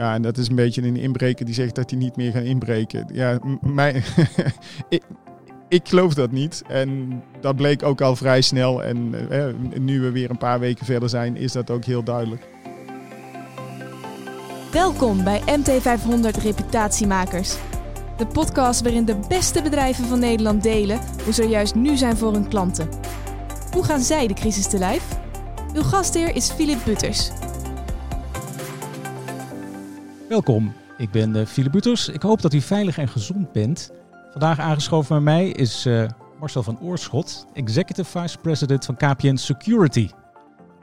Ja, en dat is een beetje een inbreker die zegt dat hij niet meer gaat inbreken. Ja, mij, ik, ik geloof dat niet. En dat bleek ook al vrij snel. En nu we weer een paar weken verder zijn, is dat ook heel duidelijk. Welkom bij MT500 Reputatiemakers. De podcast waarin de beste bedrijven van Nederland delen hoe ze juist nu zijn voor hun klanten. Hoe gaan zij de crisis te lijf? Uw gastheer is Philip Butters. Welkom, ik ben uh, Philip Butters. Ik hoop dat u veilig en gezond bent. Vandaag aangeschoven bij mij is uh, Marcel van Oorschot, Executive Vice President van KPN Security.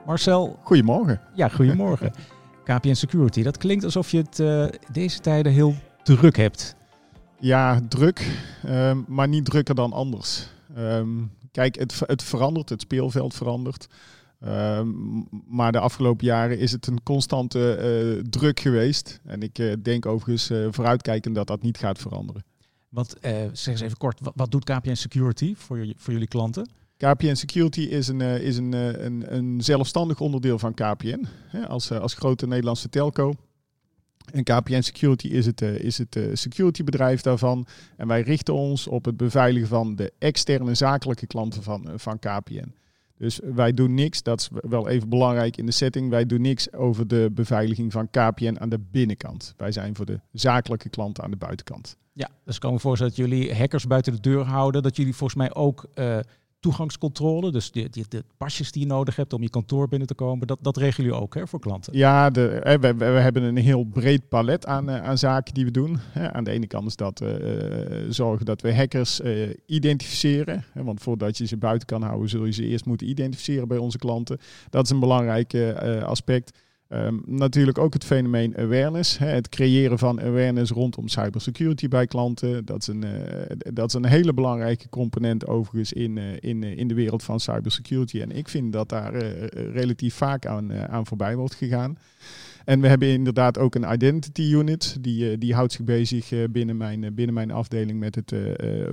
Marcel. Goedemorgen. Ja, goedemorgen. KPN Security, dat klinkt alsof je het uh, deze tijden heel druk hebt. Ja, druk, um, maar niet drukker dan anders. Um, kijk, het, het verandert, het speelveld verandert. Ehm, maar de afgelopen jaren is het een constante uh, druk geweest. En ik uh, denk overigens uh, vooruitkijkend dat dat niet gaat veranderen. Wat, zeg eens even kort, wat, wat, doet KPN Security voor, je, voor jullie klanten? KPN Security is een, is een, een, een zelfstandig onderdeel van KPN. Hè, als, als grote Nederlandse telco. En KPN Security is het, is het security bedrijf daarvan. En wij richten ons op het beveiligen van de externe zakelijke klanten van, van KPN. Dus wij doen niks, dat is wel even belangrijk in de setting. Wij doen niks over de beveiliging van KPN aan de binnenkant. Wij zijn voor de zakelijke klanten aan de buitenkant. Ja, dus ik kan me voorstellen dat jullie hackers buiten de deur houden. Dat jullie volgens mij ook uh, toegangscontrole, dus de, de, pasjes die je nodig hebt om je kantoor binnen te komen, dat, dat regelen jullie ook hè, voor klanten? Ja, de, we, we, hebben een heel breed palet aan, uh, aan zaken die we doen. aan de ene kant is dat uh, zorgen dat we hackers identificeren. want voordat je ze buiten kan houden, zul je ze eerst moeten identificeren bij onze klanten. Dat is een belangrijk aspect. Um, natuurlijk ook het fenomeen awareness. Hè, het creëren van awareness rondom cybersecurity bij klanten. Dat is een, uh, dat is een hele belangrijke component overigens in, uh, in, uh, in de wereld van cybersecurity. En ik vind dat daar relatief vaak aan, aan voorbij wordt gegaan. En we hebben inderdaad ook een identity unit. Die, die houdt zich bezig binnen, mijn, binnen mijn afdeling met het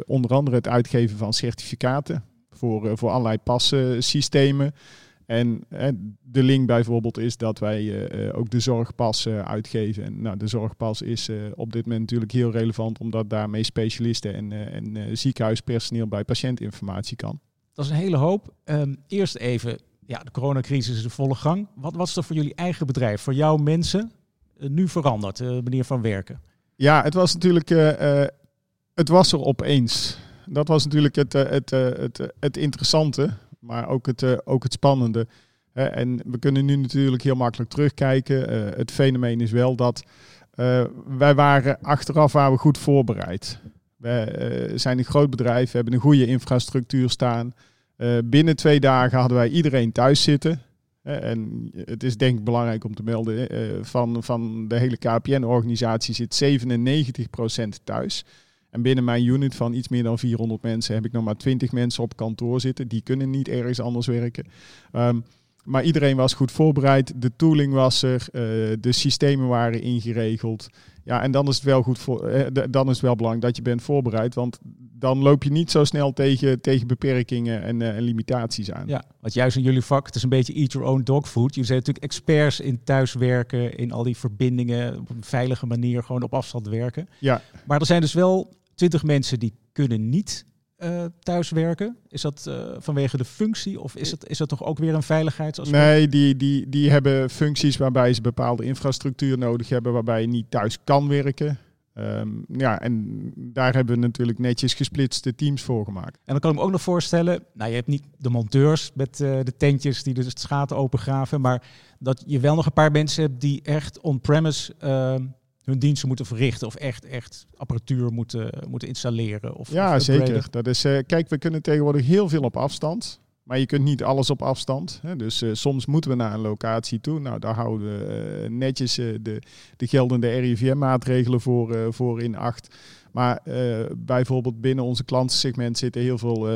onder andere het uitgeven van certificaten voor, voor allerlei passystemen. En de link bijvoorbeeld is dat wij uh, ook de zorgpas uh, uitgeven. En nou, de zorgpas is op dit moment natuurlijk heel relevant, omdat daarmee specialisten en, en ziekenhuispersoneel bij patiëntinformatie kan. Dat is een hele hoop. Um, eerst even, ja, de coronacrisis is in volle gang. Wat was er voor jullie eigen bedrijf, voor jouw mensen, nu veranderd, de manier van werken? Ja, het was natuurlijk, het was er opeens. Dat was natuurlijk het, het, het, het interessante maar ook het, uh, ook het spannende. en we kunnen nu natuurlijk heel makkelijk terugkijken. Uh, het fenomeen is wel dat uh, wij waren achteraf waren we goed voorbereid. We zijn een groot bedrijf, we hebben een goede infrastructuur staan. binnen twee dagen hadden wij iedereen thuis zitten. En het is denk ik belangrijk om te melden, van, van de hele KPN-organisatie zit 97% thuis. En binnen mijn unit van iets meer dan 400 mensen heb ik nog maar 20 mensen op kantoor zitten. Die kunnen niet ergens anders werken. Um, maar iedereen was goed voorbereid. De tooling was er. Uh, de systemen waren ingeregeld. Ja, en dan is het wel goed voor. Uh, dan is het wel belangrijk dat je bent voorbereid. Want dan loop je niet zo snel tegen, tegen beperkingen en, uh, en limitaties aan. Ja, want juist in jullie vak, het is een beetje eat your own dog food. Jullie zijn natuurlijk experts in thuiswerken, in al die verbindingen, op een veilige manier gewoon op afstand werken. Ja. Maar er zijn dus wel 20 mensen die kunnen niet uh, thuiswerken? Is dat uh, vanwege de functie of is het, is dat toch ook weer een veiligheidsaspect? Nee, die, die, die hebben functies waarbij ze bepaalde infrastructuur nodig hebben, waarbij je niet thuis kan werken. Um, ja, en daar hebben we natuurlijk netjes gesplitste teams voor gemaakt. En dan kan ik me ook nog voorstellen, nou je hebt niet de monteurs met uh, de tentjes die de schaten opengraven, maar dat je wel nog een paar mensen hebt die echt on-premise ehm, hun diensten moeten verrichten of echt, echt apparatuur moeten, moeten installeren. Of, ja, zeker. Dat is, uh, kijk, we kunnen tegenwoordig heel veel op afstand. Maar je kunt niet alles op afstand. Hè. Dus uh, soms moeten we naar een locatie toe. Nou, daar houden we uh, netjes de, de geldende RIVM-maatregelen voor, voor in acht. Maar bijvoorbeeld binnen onze klantensegment zitten heel veel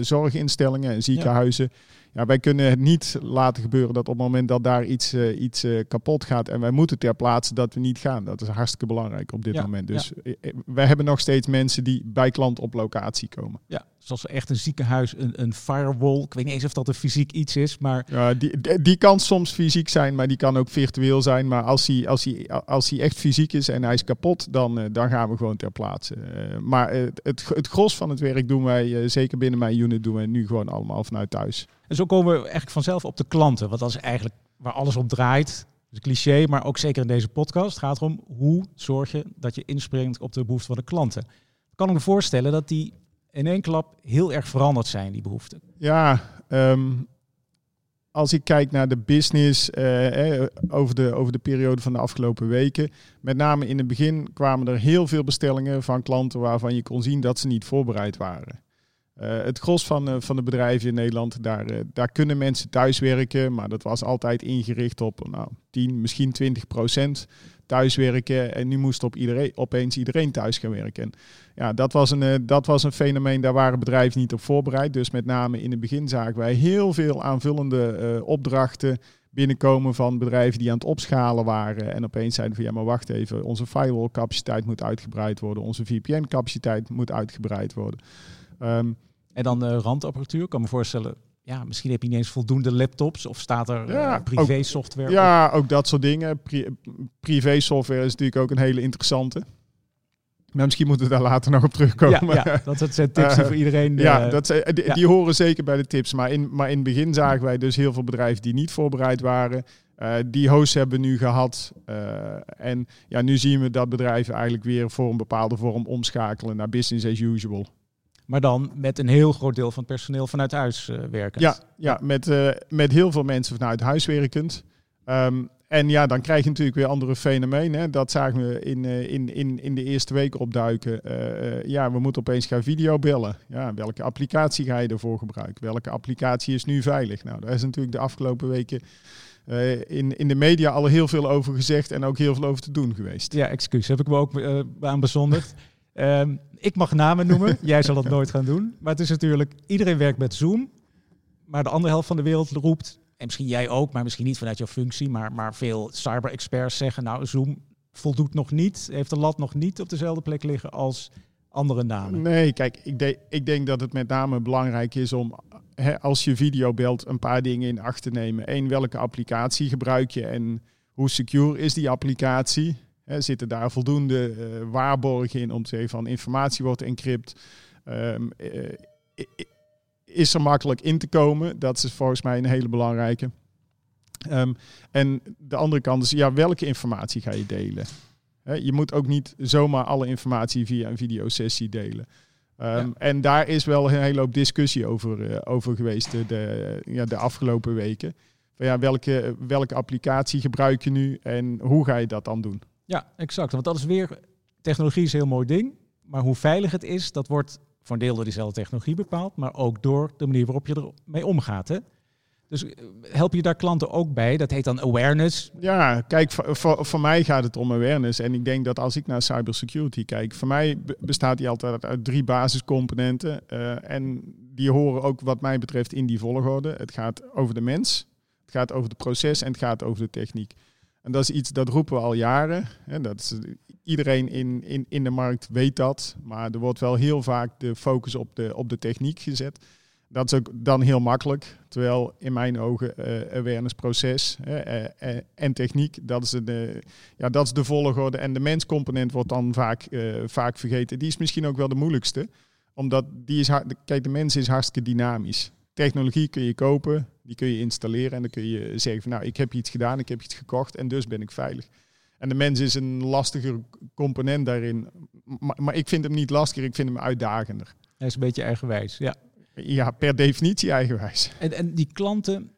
zorginstellingen en ziekenhuizen. Ja, wij kunnen het niet laten gebeuren dat op het moment dat daar iets, uh, iets kapot gaat en wij moeten ter plaatse dat we niet gaan. Dat is hartstikke belangrijk op dit ja, moment. Dus ja. wij hebben nog steeds mensen die bij klant op locatie komen. Ja, zoals echt een ziekenhuis, een, een firewall. Ik weet niet eens of dat een fysiek iets is, maar... Ja, die, die, die kan soms fysiek zijn, maar die kan ook virtueel zijn. Maar als hij, als hij, als hij echt fysiek is en hij is kapot, dan, eh, dan gaan we gewoon ter plaatse. Eh, maar het, het gros van het werk doen wij, eh, zeker binnen mijn unit, doen wij nu gewoon allemaal vanuit thuis. En zo komen we eigenlijk vanzelf op de klanten. Want dat is eigenlijk waar alles op draait. Dus cliché, maar ook zeker in deze podcast. Het gaat erom hoe zorg je dat je inspringt op de behoeften van de klanten. Ik kan me voorstellen dat die in één klap heel erg veranderd zijn, die behoeften. Ja, ehm, als ik kijk naar de business eh, eh, over, de, over de periode van de afgelopen weken. Met name in het begin kwamen er heel veel bestellingen van klanten waarvan je kon zien dat ze niet voorbereid waren. Uh, het gros van, uh, van de bedrijven in Nederland, daar, daar kunnen mensen thuiswerken, maar dat was altijd ingericht op nou, 10, misschien 20 procent thuiswerken. En nu moest op iedereen, opeens iedereen thuis gaan werken. En ja, dat was, een, dat was een fenomeen, daar waren bedrijven niet op voorbereid. Dus met name in het begin zagen wij heel veel aanvullende opdrachten binnenkomen van bedrijven die aan het opschalen waren. En opeens zeiden van ja, maar wacht even, onze firewall capaciteit moet uitgebreid worden, onze VPN capaciteit moet uitgebreid worden. Um, en dan de randapparatuur. Ik kan me voorstellen, ja, misschien heb je niet eens voldoende laptops of staat er ja, uh, privé software Ja, ook dat soort dingen. Pri privé software is natuurlijk ook een hele interessante. Maar misschien moeten we daar later nog op terugkomen. Ja, ja dat zijn tips die uh, voor iedereen... Ja, uh, dat zijn, die, horen zeker bij de tips. Maar in, maar in het begin zagen wij dus heel veel bedrijven die niet voorbereid waren. Uh, die hosts hebben we nu gehad. en ja, nu zien we dat bedrijven eigenlijk weer voor een bepaalde vorm omschakelen naar business as usual. Maar dan met een heel groot deel van het personeel vanuit huis uh, werkend. Ja, ja met, uh, met heel veel mensen vanuit huis werkend. Um, en ja, dan krijg je natuurlijk weer andere fenomenen. Hè. Dat zagen we in, uh, in, in, in de eerste weken opduiken. ja, we moeten opeens gaan videobellen. Ja, welke applicatie ga je ervoor gebruiken? Welke applicatie is nu veilig? Nou, daar is natuurlijk de afgelopen weken in, in de media al heel veel over gezegd en ook heel veel over te doen geweest. Ja, excuus. Heb ik me ook aan bezondigd. Um, ik mag namen noemen. Jij zal dat nooit gaan doen. Maar het is natuurlijk, iedereen werkt met Zoom. Maar de andere helft van de wereld roept, en misschien jij ook, maar misschien niet vanuit jouw functie, maar, maar veel cyber-experts zeggen, nou, Zoom voldoet nog niet, heeft de lat nog niet op dezelfde plek liggen als andere namen. Nee, kijk, ik, de, ik denk dat het met name belangrijk is om, hè, als je video belt, een paar dingen in acht te nemen. Eén, welke applicatie gebruik je en hoe secure is die applicatie? He, zitten daar voldoende uh, waarborgen in om te zeggen van informatie wordt encrypt? Um, uh, is er makkelijk in te komen? Dat is volgens mij een hele belangrijke. Um, en de andere kant is, ja, welke informatie ga je delen? He, je moet ook niet zomaar alle informatie via een videosessie delen. Um, ja. En daar is wel een hele hoop discussie over, uh, over geweest de, de, ja, de afgelopen weken. Van ja, welke, welke applicatie gebruik je nu en hoe ga je dat dan doen? Ja, exact. Want dat is weer, technologie is een heel mooi ding. Maar hoe veilig het is, dat wordt voor een deel door diezelfde technologie bepaald. Maar ook door de manier waarop je ermee omgaat. Hè? Dus help je daar klanten ook bij? Dat heet dan awareness. Ja, kijk, voor, voor, mij gaat het om awareness. En ik denk dat als ik naar cybersecurity kijk, voor mij bestaat die altijd uit drie basiscomponenten. Uh, en die horen ook wat mij betreft in die volgorde. Het gaat over de mens, het gaat over het proces en het gaat over de techniek. En dat is iets dat roepen we al jaren. Hè, dat is, iedereen in, in, in de markt weet dat. Maar er wordt wel heel vaak de focus op de, op de techniek gezet. Dat is ook dan heel makkelijk. Terwijl in mijn ogen uh, awareness proces uh, uh, en techniek, dat is, de, ja, dat is de volgorde. En de menscomponent wordt dan vaak, vaak vergeten. Die is misschien ook wel de moeilijkste. Omdat die is, kijk, de mens is hartstikke dynamisch. Technologie kun je kopen, die kun je installeren en dan kun je zeggen van nou, ik heb iets gedaan, ik heb iets gekocht en dus ben ik veilig. En de mens is een lastiger component daarin. Maar, maar ik vind hem niet lastiger, ik vind hem uitdagender. Hij is een beetje eigenwijs, ja. Ja, per definitie eigenwijs. En, en die klanten,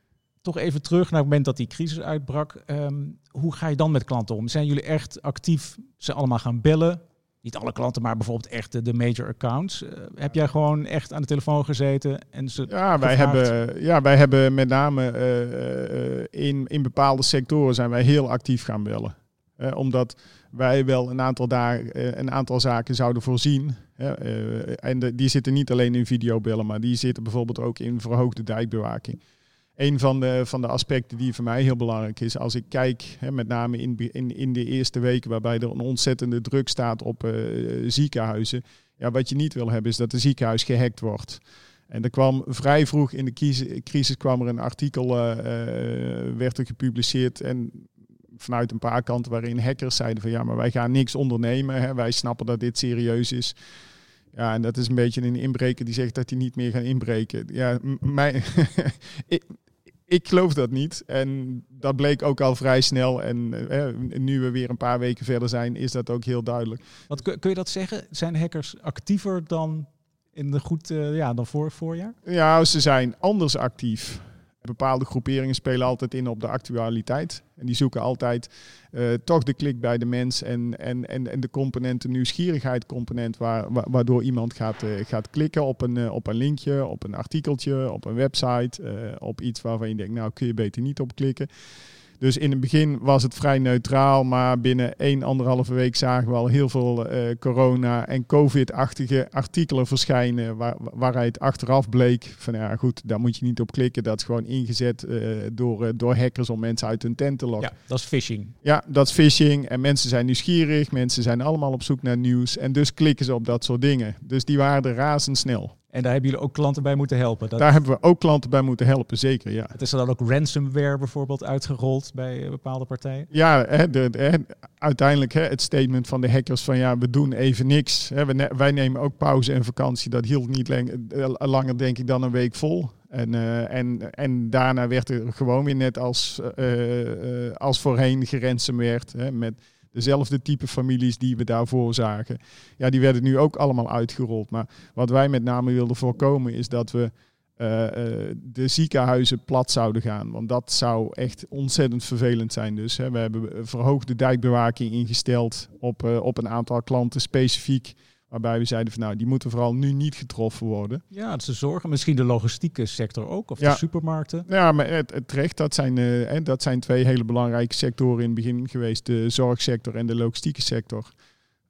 toch even terug naar het moment dat die crisis uitbrak. Um, hoe ga je dan met klanten om? Zijn jullie echt actief ze allemaal gaan bellen? Niet alle klanten, maar bijvoorbeeld echt de major accounts. Uh, heb jij gewoon echt aan de telefoon gezeten en ze Ja, wij hebben, ja, wij hebben met name uh, uh, in, in bepaalde sectoren zijn wij heel actief gaan bellen. omdat wij wel een aantal, daar, een aantal zaken zouden voorzien. en de, die zitten niet alleen in videobellen, maar die zitten bijvoorbeeld ook in verhoogde dijkbewaking een van de, van de aspecten die voor mij heel belangrijk is, als ik kijk, hè, met name in, in, in de eerste weken waarbij er een ontzettende druk staat op uh, ziekenhuizen, Ja, wat je niet wil hebben is dat een ziekenhuis gehackt wordt. En er kwam vrij vroeg in de crisis, kwam er een artikel, uh, werd er gepubliceerd en vanuit een paar kanten waarin hackers zeiden van ja, maar wij gaan niks ondernemen. Hè. Wij snappen dat dit serieus is. Ja, en dat is een beetje een inbreker die zegt dat hij niet meer gaat inbreken. Ja, mij, ik, geloof dat niet. En dat bleek ook al vrij snel. En eh, nu we weer een paar weken verder zijn, is dat ook heel duidelijk. Wat kun je dat zeggen? Zijn hackers actiever dan in de goed, uh, ja, dan voor voorjaar? Ja, ze zijn anders actief. Bepaalde groeperingen spelen altijd in op de actualiteit. En die zoeken altijd uh, toch de klik bij de mens en, en, en, en de component, de nieuwsgierigheid component, waar, waardoor iemand gaat, uh, gaat klikken op een, uh, op een linkje, op een artikeltje, op een website, op iets waarvan je denkt, nou kun je beter niet op klikken. Dus in het begin was het vrij neutraal, maar binnen één, anderhalve week zagen we al heel veel uh, corona- en covid-achtige artikelen verschijnen, waar, waaruit achteraf bleek van ja goed, daar moet je niet op klikken. Dat is gewoon ingezet uh, door, uh, door hackers om mensen uit hun tent te lokken. Ja, dat is phishing. Ja, dat is phishing en mensen zijn nieuwsgierig, mensen zijn allemaal op zoek naar nieuws en dus klikken ze op dat soort dingen. Dus die waren er razendsnel. En daar hebben jullie ook klanten bij moeten helpen. Dat... Daar hebben we ook klanten bij moeten helpen, zeker. Ja. Het is er dan ook ransomware bijvoorbeeld uitgerold bij bepaalde partijen? Ja, hè, de, de, uiteindelijk hè, het statement van de hackers van ja, we doen even niks. Hè, we ne wij nemen ook pauze en vakantie. Dat hield niet langer, denk ik, dan een week vol. En, uh, en, en daarna werd er gewoon weer net als, uh, uh, als voorheen geransomwerd. Hè, met dezelfde type families die we daarvoor zagen. Ja, die werden nu ook allemaal uitgerold. Maar wat wij met name wilden voorkomen is dat we uh, uh, de ziekenhuizen plat zouden gaan. Want dat zou echt ontzettend vervelend zijn. Dus hè, we hebben verhoogde dijkbewaking ingesteld op, op een aantal klanten specifiek. Waarbij we zeiden van nou, die moeten vooral nu niet getroffen worden. Ja, dat ze zorgen. Misschien de logistieke sector ook, of ja. de supermarkten. Ja, maar het, het terecht, dat zijn, uh, dat zijn twee hele belangrijke sectoren in het begin geweest. De zorgsector en de logistieke sector.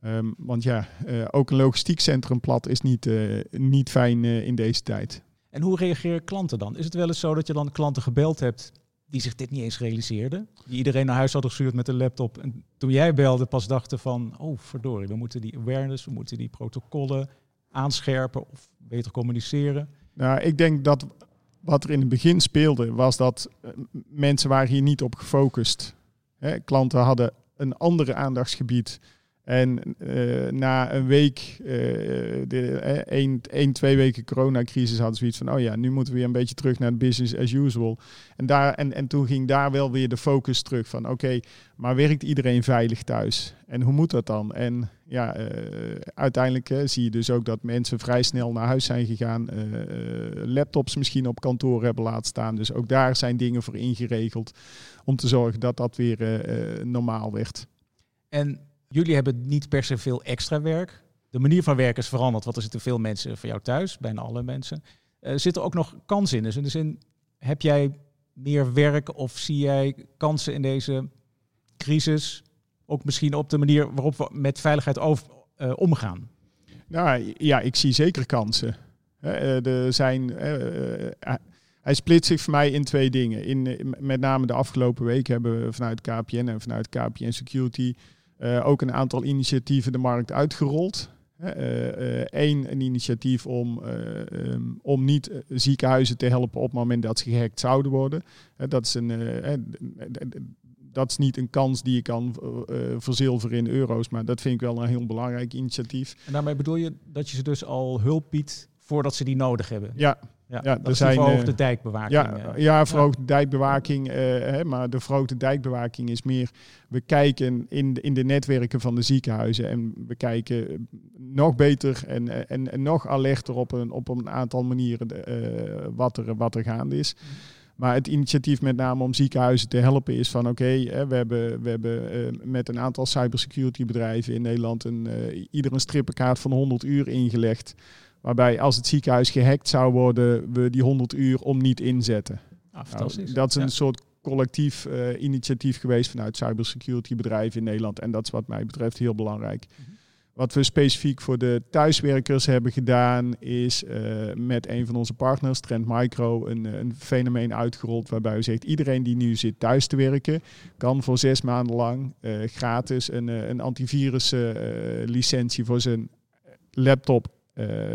Um, want ja, uh, ook een logistiek centrum plat is niet, uh, niet fijn in deze tijd. En hoe reageren klanten dan? Is het wel eens zo dat je dan klanten gebeld hebt die zich dit niet eens realiseerden. Die iedereen naar huis hadden gestuurd met een laptop. En toen jij belde pas dachten van, oh verdorie, we moeten die awareness, we moeten die protocollen aanscherpen of beter communiceren. Nou, ik denk dat wat er in het begin speelde, was dat mensen waren hier niet op gefocust. Hè, klanten hadden een andere aandachtsgebied en uh, na een week, één, één, twee weken coronacrisis hadden ze zoiets van, oh ja, nu moeten we weer een beetje terug naar business as usual. En, daar, en, en toen ging daar wel weer de focus terug van, oké, maar werkt iedereen veilig thuis? En hoe moet dat dan? En ja, uiteindelijk zie je dus ook dat mensen vrij snel naar huis zijn gegaan, laptops misschien op kantoor hebben laten staan. Dus ook daar zijn dingen voor ingeregeld om te zorgen dat dat weer normaal werd. En Jullie hebben niet per se veel extra werk. De manier van werken is veranderd, want er zitten veel mensen voor jou thuis, bijna alle mensen. Uh, zit er ook nog kansen in? Dus in de zin, heb jij meer werk of zie jij kansen in deze crisis? Ook misschien op de manier waarop we met veiligheid uh, omgaan? Nou ja, ik zie zeker kansen. Uh, er zijn, hij splitst zich voor mij in twee dingen. In, met name de afgelopen week hebben we vanuit KPN en vanuit KPN Security ook een aantal initiatieven de markt uitgerold. Eén, uh, uh, een initiatief om, um, om niet ziekenhuizen te helpen op het moment dat ze gehackt zouden worden. dat, is een, dat is niet een kans die je kan verzilveren in euro's, maar dat vind ik wel een heel belangrijk initiatief. En daarmee bedoel je dat je ze dus al hulp biedt voordat ze die nodig hebben? Ja, ja, ja er zijn verhoogde dijkbewaking. Ja, ja verhoogde dijkbewaking. Uh, hè, maar de verhoogde dijkbewaking is meer. We kijken in de, in de netwerken van de ziekenhuizen en we kijken nog beter en, en, en nog alerter op een, op een aantal manieren uh, wat, er, wat er gaande is. Maar het initiatief met name om ziekenhuizen te helpen is van oké, okay, we hebben, we hebben met een aantal cybersecurity bedrijven in Nederland een, uh, ieder een strippenkaart van 100 uur ingelegd. Waarbij als het ziekenhuis gehackt zou worden, we die 100 uur om niet inzetten. Ah, nou, dat is een soort collectief uh, initiatief geweest vanuit cybersecurity bedrijven in Nederland. En dat is wat mij betreft heel belangrijk. Mm -hmm. Wat we specifiek voor de thuiswerkers hebben gedaan, is uh, met een van onze partners, Trend Micro, een, een fenomeen uitgerold waarbij we zegt iedereen die nu zit thuis te werken, kan voor zes maanden lang uh, gratis een, een antivirus licentie voor zijn laptop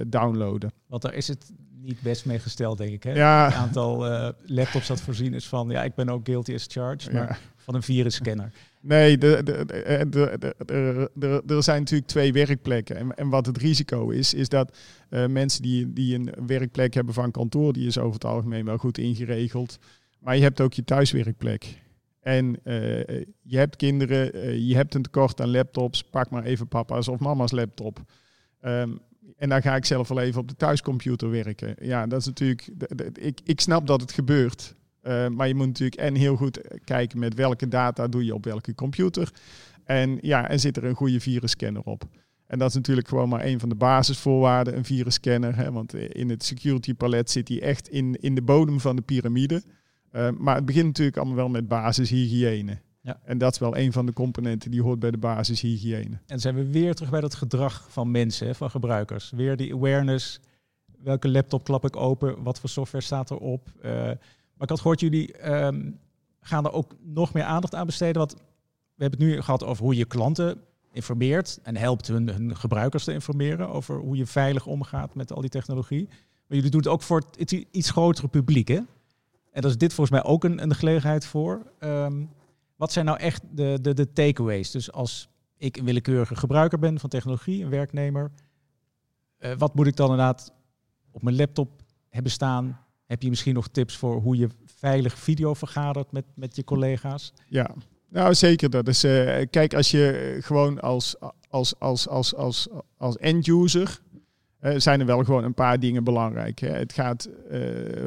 downloaden. Want daar is het niet best mee gesteld, denk ik. Hè? Ja. Het aantal laptops dat voorzien is van, ja, ik ben ook guilty as charged, maar van een virusscanner. Nee, er zijn natuurlijk twee werkplekken. En, en, wat het risico is, is dat uh, mensen die, die een werkplek hebben van kantoor, die is over het algemeen wel goed ingeregeld. Maar je hebt ook je thuiswerkplek. En uh, je hebt kinderen, uh, je hebt een tekort aan laptops. Pak maar even papa's of mama's laptop. Um, en dan ga ik zelf wel even op de thuiscomputer werken. Ja, dat is natuurlijk. Ik, ik snap dat het gebeurt. Uh, maar je moet natuurlijk en heel goed kijken met welke data doe je op welke computer. En ja, en zit er een goede virusscanner op. En dat is natuurlijk gewoon maar een van de basisvoorwaarden, een virusscanner. Hè, want in het security palet zit die echt in, in de bodem van de piramide. Maar het begint natuurlijk allemaal wel met basishygiëne. Ja. En dat is wel een van de componenten die hoort bij de basishygiëne. En zijn we weer terug bij dat gedrag van mensen, van gebruikers. Weer die awareness. Welke laptop klap ik open? Wat voor software staat erop? Uh, maar ik had gehoord, jullie um, gaan er ook nog meer aandacht aan besteden. Want we hebben het nu gehad over hoe je klanten informeert en helpt hun, hun gebruikers te informeren over hoe je veilig omgaat met al die technologie. Maar jullie doen het ook voor het iets grotere publiek, hè? En dat is dit volgens mij ook een, een gelegenheid voor. Um, wat zijn nou echt de, de, de takeaways? Dus als ik een willekeurige gebruiker ben van technologie, een werknemer, uh, wat moet ik dan inderdaad op mijn laptop hebben staan? Heb je misschien nog tips voor hoe je veilig video vergadert met, met je collega's? Ja, nou zeker. Dat is, uh, kijk, als je gewoon als, als, als, als, als, als end-user uh, zijn er wel gewoon een paar dingen belangrijk. Hè. Het gaat uh,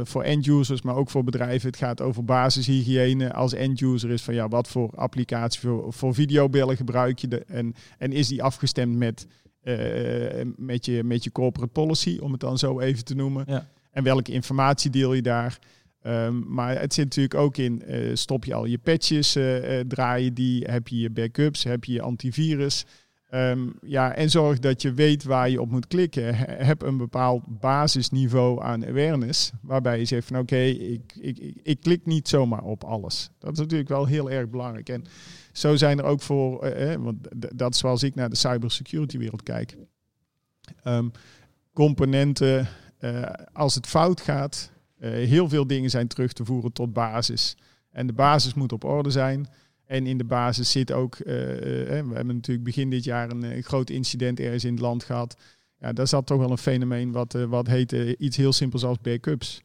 voor end-users, maar ook voor bedrijven. Het gaat over basishygiëne. Als end-user is van ja, wat voor applicatie voor, voor videobellen gebruik je de, en, en is die afgestemd met, uh, met, je, met je corporate policy, om het dan zo even te noemen. Ja. En welke informatie deel je daar? Um, maar het zit natuurlijk ook in, stop je al je patches, uh, draaien die, heb je je backups, heb je je antivirus. Um, ja, en zorg dat je weet waar je op moet klikken. Heb een bepaald basisniveau aan awareness, waarbij je zegt van oké, ik, ik, ik, ik, klik niet zomaar op alles. Dat is natuurlijk wel heel erg belangrijk. En zo zijn er ook voor, want dat is zoals ik naar de cybersecurity wereld kijk. Um, componenten, uh, als het fout gaat, heel veel dingen zijn terug te voeren tot basis. En de basis moet op orde zijn. En in de basis zit ook, uh, we hebben natuurlijk begin dit jaar een, een, groot incident ergens in het land gehad. Ja, daar zat toch wel een fenomeen wat, wat heette iets heel simpels als backups.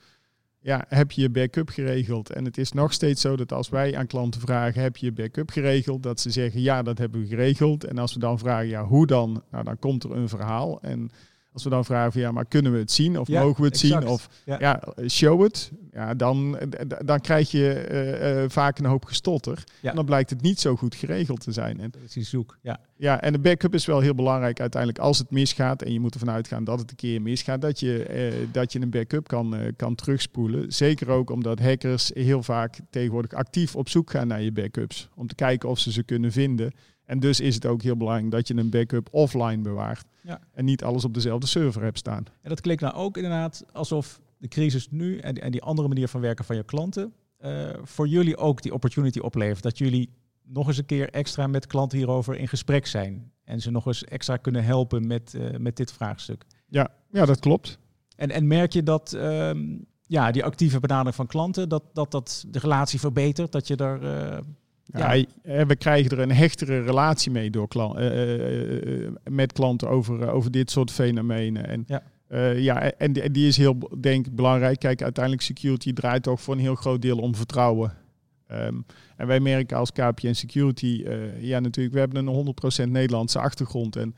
Ja, heb je je backup geregeld? En het is nog steeds zo dat als wij aan klanten vragen, heb je je backup geregeld? Dat ze zeggen, ja, dat hebben we geregeld. En als we dan vragen, ja, hoe dan? Nou, dan komt er een verhaal. En als we dan vragen van ja, maar kunnen we het zien of ja, mogen we het zien of ja. ja. show het, ja, dan, dan krijg je uh, uh, vaak een hoop gestotter. Ja. En dan blijkt het niet zo goed geregeld te zijn. En, dat is die zoek, ja. Ja, en de backup is wel heel belangrijk uiteindelijk als het misgaat en je moet ervan uitgaan dat het een keer misgaat, dat je, uh, dat je een backup kan, kan terugspoelen. Zeker ook omdat hackers heel vaak tegenwoordig actief op zoek gaan naar je backups om te kijken of ze ze kunnen vinden. En dus is het ook heel belangrijk dat je een backup offline bewaart. Ja. En niet alles op dezelfde server hebt staan. En dat klinkt nou ook inderdaad alsof de crisis nu en, en die andere manier van werken van je klanten uh, voor jullie ook die opportunity oplevert. Dat jullie nog eens een keer extra met klanten hierover in gesprek zijn. En ze nog eens extra kunnen helpen met, uh, met dit vraagstuk. Ja, ja, dat klopt. En, en merk je dat um, ja, die actieve benadering van klanten, dat, dat dat de relatie verbetert? Dat je daar uh, ja. ja. we krijgen er een hechtere relatie mee door klant, met klanten over, over dit soort fenomenen. En, ja. Ja, en die, is heel denk ik belangrijk. Kijk, uiteindelijk security draait toch voor een heel groot deel om vertrouwen. Um, en wij merken als KPN Security, ja natuurlijk, we hebben een 100% Nederlandse achtergrond. En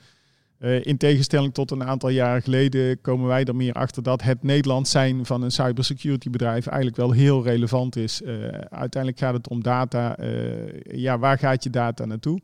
uh, in tegenstelling tot een aantal jaren geleden komen wij er meer achter dat het Nederlands zijn van een cybersecurity bedrijf eigenlijk wel heel relevant is. Uiteindelijk gaat het om data. Ja, waar gaat je data naartoe?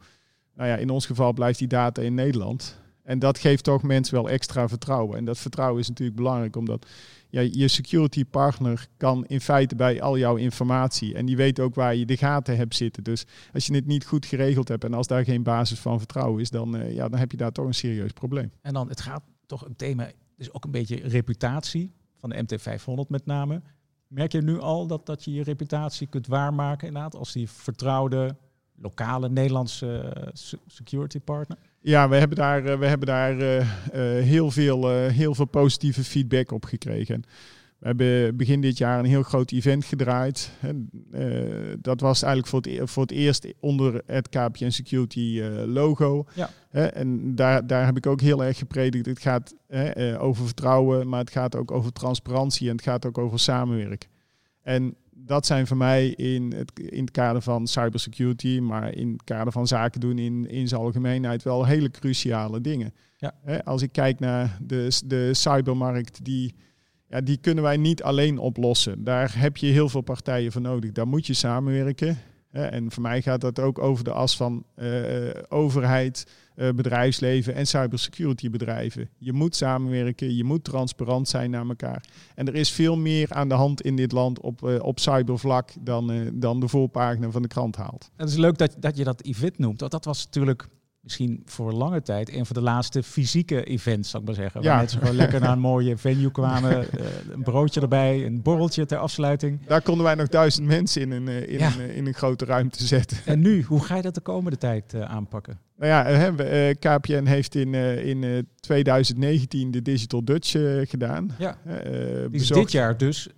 Nou ja, in ons geval blijft die data in Nederland. En dat geeft toch mensen wel extra vertrouwen. En dat vertrouwen is natuurlijk belangrijk, omdat ja, je security partner kan in feite bij al jouw informatie. En die weet ook waar je de gaten hebt zitten. Dus als je het niet goed geregeld hebt en als daar geen basis van vertrouwen is, dan, uh, ja, dan heb je daar toch een serieus probleem. En dan, het gaat toch een thema, dus ook een beetje reputatie van de MT500 met name. Merk je nu al dat, dat je je reputatie kunt waarmaken inderdaad als die vertrouwde lokale Nederlandse uh, security partner? Ja, we hebben daar, we hebben daar heel, veel, heel veel positieve feedback op gekregen. We hebben begin dit jaar een heel groot event gedraaid. dat was eigenlijk voor het, e-, voor het eerst onder het KPN Security logo. Ja. en daar, daar heb ik ook heel erg gepredikt. Het gaat over vertrouwen, maar het gaat ook over transparantie en het gaat ook over samenwerken. En dat zijn voor mij in het, in het kader van cybersecurity, maar in het kader van zaken doen in, in zijn algemeenheid wel hele cruciale dingen. Ja. als ik kijk naar de, de cybermarkt, die, ja, die kunnen wij niet alleen oplossen. Daar heb je heel veel partijen voor nodig. Daar moet je samenwerken. En voor mij gaat dat ook over de as van uh, overheid, uh, bedrijfsleven en cybersecurity bedrijven. Je moet samenwerken, je moet transparant zijn naar elkaar. En er is veel meer aan de hand in dit land op, op cybervlak dan, dan de voorpagina van de krant haalt. Het is leuk dat, dat je dat event noemt. Dat, dat was natuurlijk misschien voor lange tijd een van de laatste fysieke events, zou ik maar zeggen. Waar mensen gewoon lekker naar een mooie venue kwamen. Uh, een broodje erbij, een borreltje ter afsluiting. Daar konden wij nog duizend mensen in een, eh, in, een, eh, in een grote ruimte zetten. En nu, hoe ga je dat de komende tijd aanpakken? Nou ja, KPN heeft in, in 2019 de Digital Dutch gedaan. Ja. dit jaar dus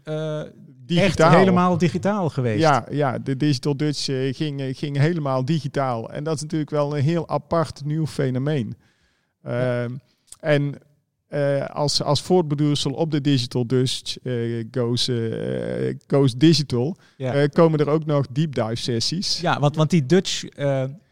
digitaal. Echt helemaal digitaal geweest. Ja, ja de Digital Dutch uh, ging, eh, ging helemaal digitaal. En dat is natuurlijk wel een heel apart nieuw fenomeen. Uh, En uh, als, als voortbedoelsel op de Digital Dutch goes, goes Digital, ja. komen er ook nog deep dive sessies. Ja, want, want die Dutch...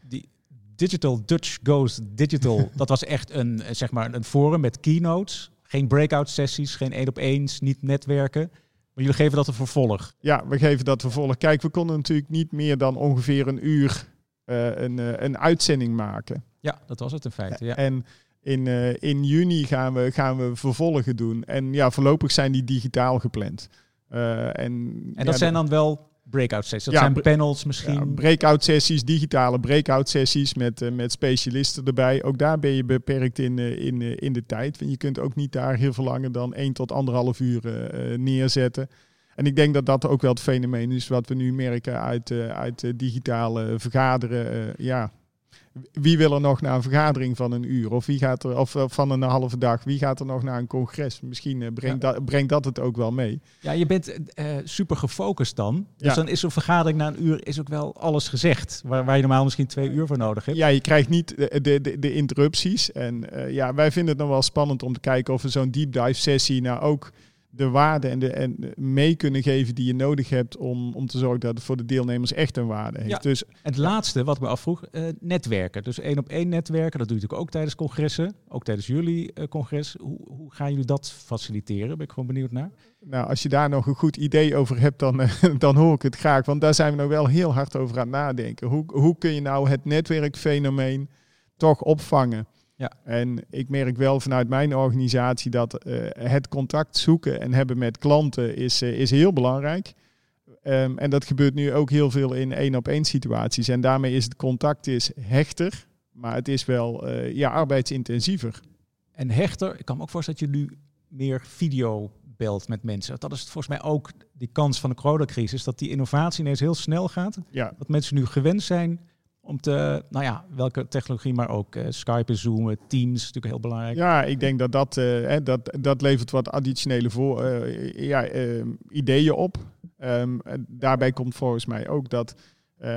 die Digital Dutch Goes Digital, dat was echt een, zeg maar een forum met keynotes. Geen breakout sessies, geen één op eens, niet netwerken. Maar jullie geven dat een vervolg? Ja, we geven dat vervolg. Kijk, we konden natuurlijk niet meer dan ongeveer een uur uh, een, uh, een uitzending maken. Ja, dat was het in feite. Ja. En in, uh, in juni gaan we, gaan we vervolgen doen. En ja, voorlopig zijn die digitaal gepland. en en dat zijn dan wel breakout sessies. Dat ja, zijn panels misschien. Ja, breakout sessies, digitale breakout sessies met, uh, met specialisten erbij. Ook daar ben je beperkt in, uh, in, uh, in de tijd. Want je kunt ook niet daar heel veel langer dan 1 tot anderhalf uur neerzetten. En ik denk dat dat ook wel het fenomeen is wat we nu merken uit, uit digitale vergaderen. ja, wie wil er nog naar een vergadering van een uur? Of wie gaat er, of van een halve dag, wie gaat er nog naar een congres? Misschien uh, brengt, dat, brengt dat het ook wel mee. Ja, je bent uh, super gefocust dan. Dus dan is zo'n vergadering na een uur is ook wel alles gezegd. Waar, waar je normaal misschien twee uur voor nodig hebt. Ja, je krijgt niet de, de, de, interrupties. En uh, ja, wij vinden het nog wel spannend om te kijken of we zo'n deep dive sessie nou ook de waarde en, de, en mee kunnen geven die je nodig hebt om, om te zorgen dat het voor de deelnemers echt een waarde heeft. Ja. Dus, het laatste wat ik me afvroeg, uh, netwerken. Dus één op één netwerken, dat doe je natuurlijk ook tijdens congressen, ook tijdens jullie uh, congres. Hoe, hoe gaan jullie dat faciliteren? Ben ik gewoon benieuwd naar. Nou, als je daar nog een goed idee over hebt, dan, uh, dan hoor ik het graag. Want daar zijn we nog wel heel hard over aan het nadenken. Hoe, hoe kun je nou het netwerkfenomeen toch opvangen? Ja. En ik merk wel vanuit mijn organisatie dat uh, het contact zoeken en hebben met klanten is, uh, is heel belangrijk. Um, en dat gebeurt nu ook heel veel in één op één situaties. En daarmee is het contact is hechter, maar het is wel uh, ja, arbeidsintensiever. En hechter, ik kan me ook voorstellen dat je nu meer video belt met mensen. Dat is volgens mij ook die kans van de coronacrisis, dat die innovatie ineens heel snel gaat. Ja. Dat mensen nu gewend zijn om te, nou ja, welke technologie, maar ook uh, Skype, Zoom, Teams, natuurlijk heel belangrijk. Ja, ik denk dat dat, uh, dat, dat levert wat additionele voor, uh, ja, ideeën op. Um, daarbij komt volgens mij ook dat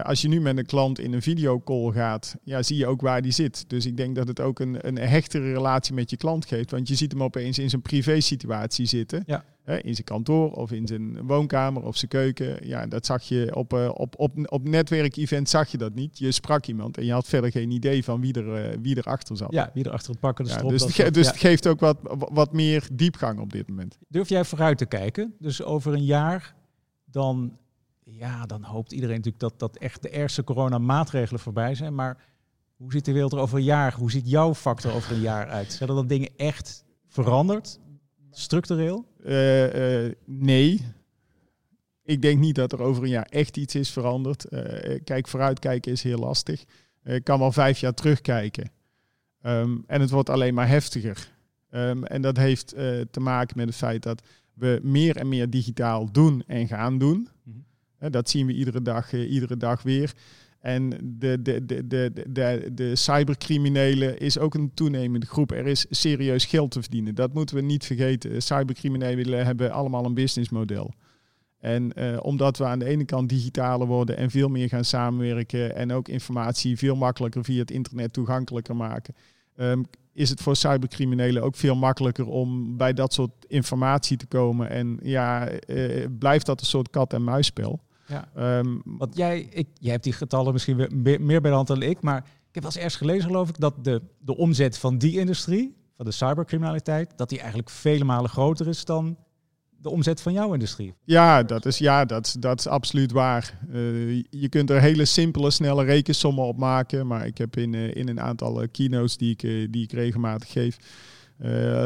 als je nu met een klant in een videocall gaat, ja, zie je ook waar die zit. Dus ik denk dat het ook een, een hechtere relatie met je klant geeft. Want je ziet hem opeens in zijn privé situatie zitten. Ja in zijn kantoor of in zijn woonkamer of zijn keuken. Ja, dat zag je op, uh, op, op, op netwerkevent zag je dat niet. Je sprak iemand en je had verder geen idee van wie er, uh, wie er achter zat. Ja, wie er achter het pakken ja, Dus, het, ge dus het geeft ook wat, wat meer diepgang op dit moment. Durf jij vooruit te kijken? Dus over een jaar dan, ja, dan hoopt iedereen natuurlijk dat, dat echt de ergste coronamaatregelen voorbij zijn. Maar hoe ziet de wereld er over een jaar? Hoe ziet jouw factor over een jaar uit? Zijn er dan dingen echt veranderd? Structureel? Uh, uh, nee. Ik denk niet dat er over een jaar echt iets is veranderd. Uh, kijk, vooruitkijken is heel lastig. Ik kan wel vijf jaar terugkijken. Um, en het wordt alleen maar heftiger. Um, en dat heeft te maken met het feit dat we meer en meer digitaal doen en gaan doen. Dat zien we iedere dag, iedere dag weer. En de, de, de, de, de, de cybercriminelen is ook een toenemende groep. Er is serieus geld te verdienen. Dat moeten we niet vergeten. Cybercriminelen hebben allemaal een businessmodel. En uh, omdat we aan de ene kant digitaler worden en veel meer gaan samenwerken en ook informatie veel makkelijker via het internet toegankelijker maken, um, is het voor cybercriminelen ook veel makkelijker om bij dat soort informatie te komen. En ja, uh, blijft dat een soort kat-en-muisspel. Ja. Um, Want jij, ik, jij hebt die getallen misschien meer, meer bij de hand dan ik, maar ik heb wel eens ergens gelezen, geloof ik, dat de, de omzet van die industrie, van de cybercriminaliteit, dat die eigenlijk vele malen groter is dan de omzet van jouw industrie. Ja, dat is, ja, dat, dat is absoluut waar. Uh, je kunt er hele simpele, snelle rekensommen op maken. Maar ik heb in, uh, in een aantal uh, keynotes die ik, die ik regelmatig geef,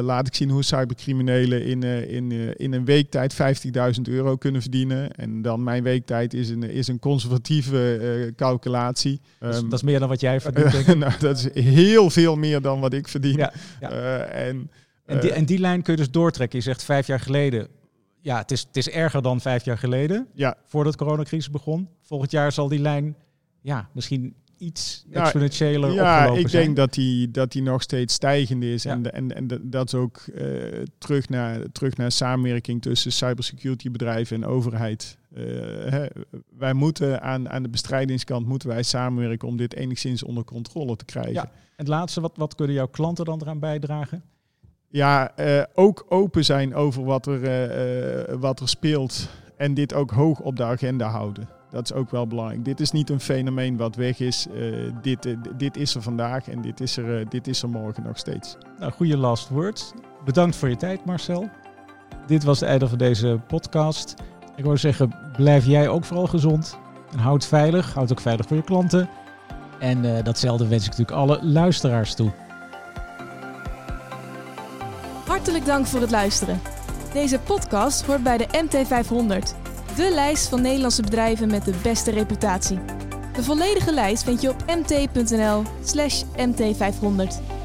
laat ik zien hoe cybercriminelen in, in, in een weektijd 50.000 euro kunnen verdienen. En dan mijn weektijd is een, is een conservatieve calculatie. Dus, um, dat is meer dan wat jij verdient. nou, dat is heel veel meer dan wat ik verdien. Ja, ja. en, en, die, en die lijn kun je dus doortrekken. Je zegt vijf jaar geleden ja, het is, het is erger dan vijf jaar geleden, ja. voordat de coronacrisis begon. Volgend jaar zal die lijn ja, misschien iets exponentiëler ja, opgelopen ik denk dat die, dat die nog steeds stijgende is. En, en, en dat is ook uh, terug, naar, terug naar samenwerking tussen cybersecurity bedrijven en overheid. Uh, hè, wij moeten aan, aan de bestrijdingskant moeten wij samenwerken om dit enigszins onder controle te krijgen. Ja. En het laatste, wat, wat kunnen jouw klanten dan eraan bijdragen? ja, uh, ook open zijn over wat er, wat er speelt. En dit ook hoog op de agenda houden. Dat is ook wel belangrijk. Dit is niet een fenomeen wat weg is. dit, dit is er vandaag en dit is er, dit is er morgen nog steeds. Nou, goede last words. Bedankt voor je tijd, Marcel. Dit was het einde van deze podcast. Ik wou zeggen, blijf jij ook vooral gezond. En houd veilig. Houd ook veilig voor je klanten. En datzelfde wens ik natuurlijk alle luisteraars toe. Hartelijk dank voor het luisteren. Deze podcast hoort bij de MT500, de lijst van Nederlandse bedrijven met de beste reputatie. De volledige lijst vind je op mt.nl/mt500.